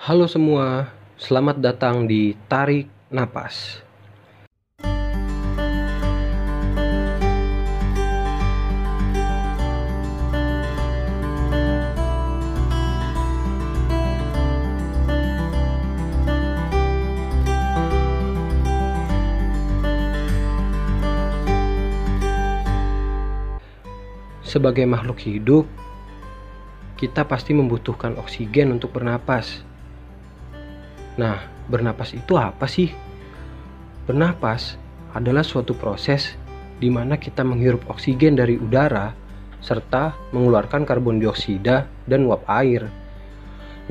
Halo semua, selamat datang di Tarik Napas. Sebagai makhluk hidup, kita pasti membutuhkan oksigen untuk bernapas. Nah, bernapas itu apa sih? Bernapas adalah suatu proses di mana kita menghirup oksigen dari udara serta mengeluarkan karbon dioksida dan uap air.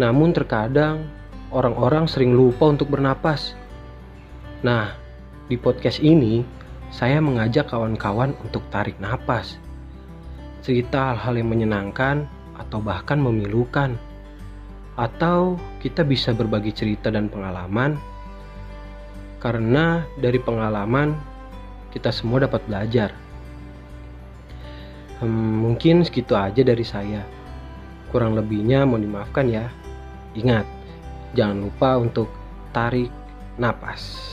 Namun terkadang orang-orang sering lupa untuk bernapas. Nah, di podcast ini saya mengajak kawan-kawan untuk tarik napas. Cerita hal-hal yang menyenangkan atau bahkan memilukan. Atau kita bisa berbagi cerita dan pengalaman karena dari pengalaman kita semua dapat belajar. Hmm, mungkin segitu aja dari saya. Kurang lebihnya mohon dimaafkan ya. Ingat, jangan lupa untuk tarik napas.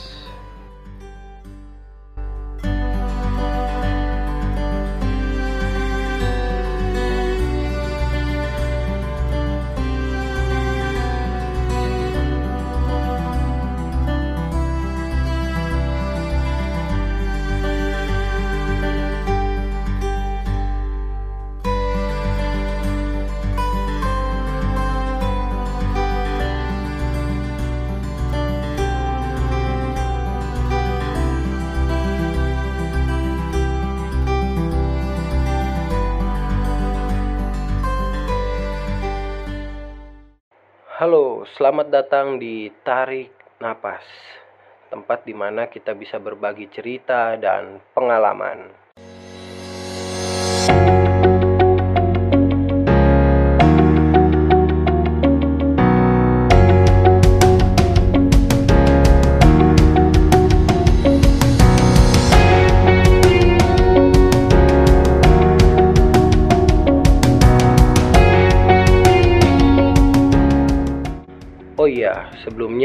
Halo, selamat datang di Tarik Napas, tempat di mana kita bisa berbagi cerita dan pengalaman.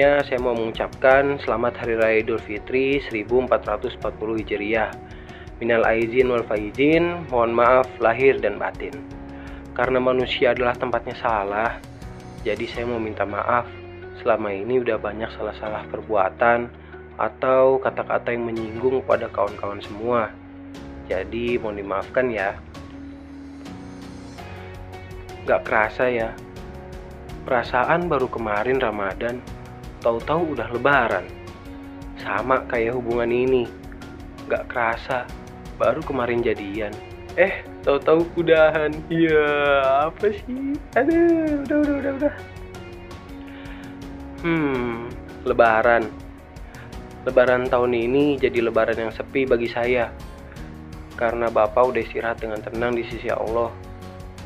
Sebelumnya saya mau mengucapkan selamat Hari Raya Idul Fitri 1440 Hijriah. Minal aizin wal faizin, mohon maaf lahir dan batin. Karena manusia adalah tempatnya salah, jadi saya mau minta maaf selama ini udah banyak salah-salah perbuatan atau kata-kata yang menyinggung pada kawan-kawan semua. Jadi mohon dimaafkan ya. Gak kerasa ya, Perasaan baru kemarin Ramadan, tahu-tahu udah lebaran. Sama kayak hubungan ini. Gak kerasa, baru kemarin jadian. Eh, tahu-tahu udahan. Iya, apa sih? Aduh, udah, udah, udah, udah. Hmm, lebaran. Lebaran tahun ini jadi lebaran yang sepi bagi saya. Karena Bapak udah istirahat dengan tenang di sisi Allah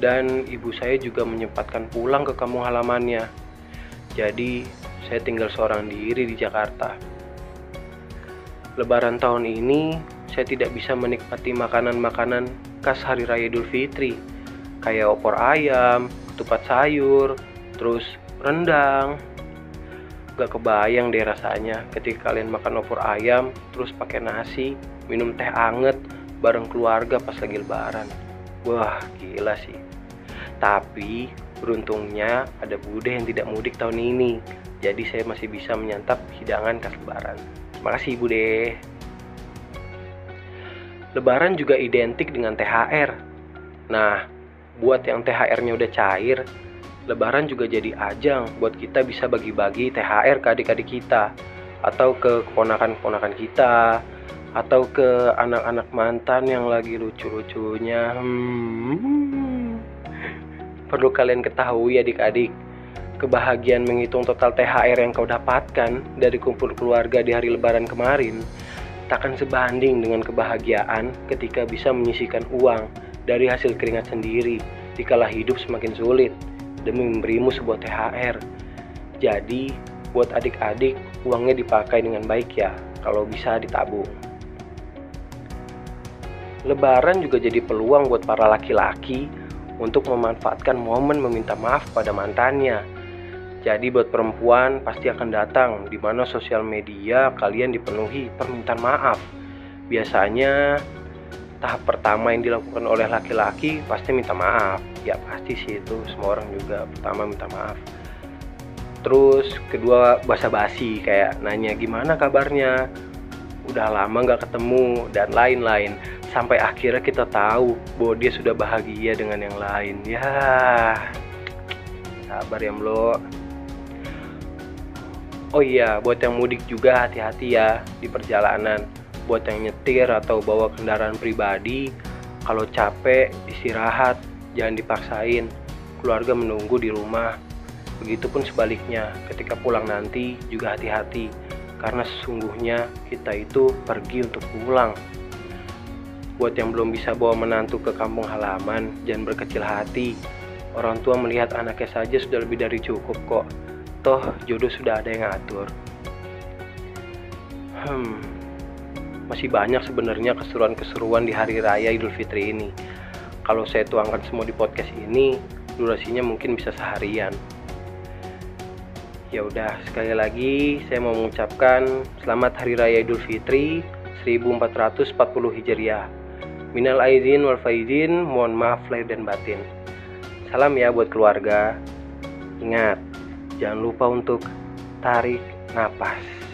dan ibu saya juga menyempatkan pulang ke kampung halamannya. Jadi, saya tinggal seorang diri di Jakarta. Lebaran tahun ini, saya tidak bisa menikmati makanan-makanan khas Hari Raya Idul Fitri, kayak opor ayam, ketupat sayur, terus rendang. Gak kebayang deh rasanya ketika kalian makan opor ayam, terus pakai nasi, minum teh anget bareng keluarga pas lagi lebaran. Wah, gila sih. Tapi beruntungnya ada Bude yang tidak mudik tahun ini. Jadi saya masih bisa menyantap hidangan khas lebaran. Terima kasih Bude. Lebaran juga identik dengan THR. Nah, buat yang THR-nya udah cair, Lebaran juga jadi ajang buat kita bisa bagi-bagi THR ke adik-adik kita atau ke keponakan-keponakan kita atau ke anak-anak mantan yang lagi lucu-lucunya. Hmm. Perlu kalian ketahui adik-adik, kebahagiaan menghitung total THR yang kau dapatkan dari kumpul keluarga di hari lebaran kemarin takkan sebanding dengan kebahagiaan ketika bisa menyisikan uang dari hasil keringat sendiri dikala hidup semakin sulit demi memberimu sebuah THR. Jadi, buat adik-adik, uangnya dipakai dengan baik ya, kalau bisa ditabung. Lebaran juga jadi peluang buat para laki-laki untuk memanfaatkan momen meminta maaf pada mantannya. Jadi buat perempuan pasti akan datang di mana sosial media kalian dipenuhi permintaan maaf. Biasanya tahap pertama yang dilakukan oleh laki-laki pasti minta maaf. Ya pasti sih itu semua orang juga pertama minta maaf. Terus kedua basa-basi kayak nanya gimana kabarnya, udah lama nggak ketemu dan lain-lain sampai akhirnya kita tahu bahwa dia sudah bahagia dengan yang lain ya sabar ya Mlo oh iya buat yang mudik juga hati-hati ya di perjalanan buat yang nyetir atau bawa kendaraan pribadi kalau capek istirahat jangan dipaksain keluarga menunggu di rumah begitupun sebaliknya ketika pulang nanti juga hati-hati karena sesungguhnya kita itu pergi untuk pulang. Buat yang belum bisa bawa menantu ke kampung halaman, jangan berkecil hati. Orang tua melihat anaknya saja sudah lebih dari cukup kok. Toh jodoh sudah ada yang atur. Hmm, masih banyak sebenarnya keseruan-keseruan di hari raya Idul Fitri ini. Kalau saya tuangkan semua di podcast ini, durasinya mungkin bisa seharian. Ya udah, sekali lagi saya mau mengucapkan selamat Hari Raya Idul Fitri 1440 Hijriah. Minal aidin wal faizin, mohon maaf lahir dan batin. Salam ya buat keluarga. Ingat, jangan lupa untuk tarik napas.